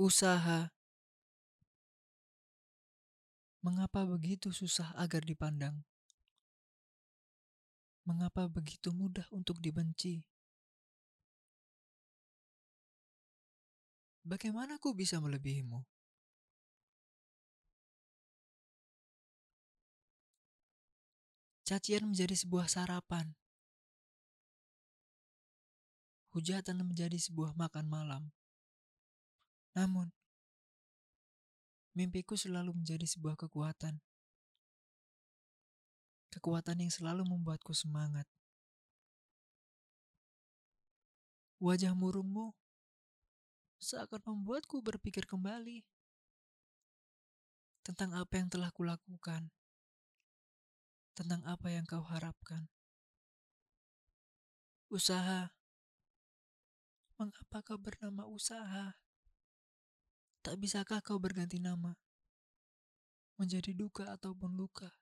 Usaha. Mengapa begitu susah agar dipandang? Mengapa begitu mudah untuk dibenci? Bagaimana ku bisa melebihimu? Cacian menjadi sebuah sarapan. Hujatan menjadi sebuah makan malam. Namun, mimpiku selalu menjadi sebuah kekuatan. Kekuatan yang selalu membuatku semangat. Wajah murungmu seakan membuatku berpikir kembali tentang apa yang telah kulakukan, tentang apa yang kau harapkan. Usaha. Mengapa kau bernama usaha? Tak bisakah kau berganti nama menjadi duka ataupun luka?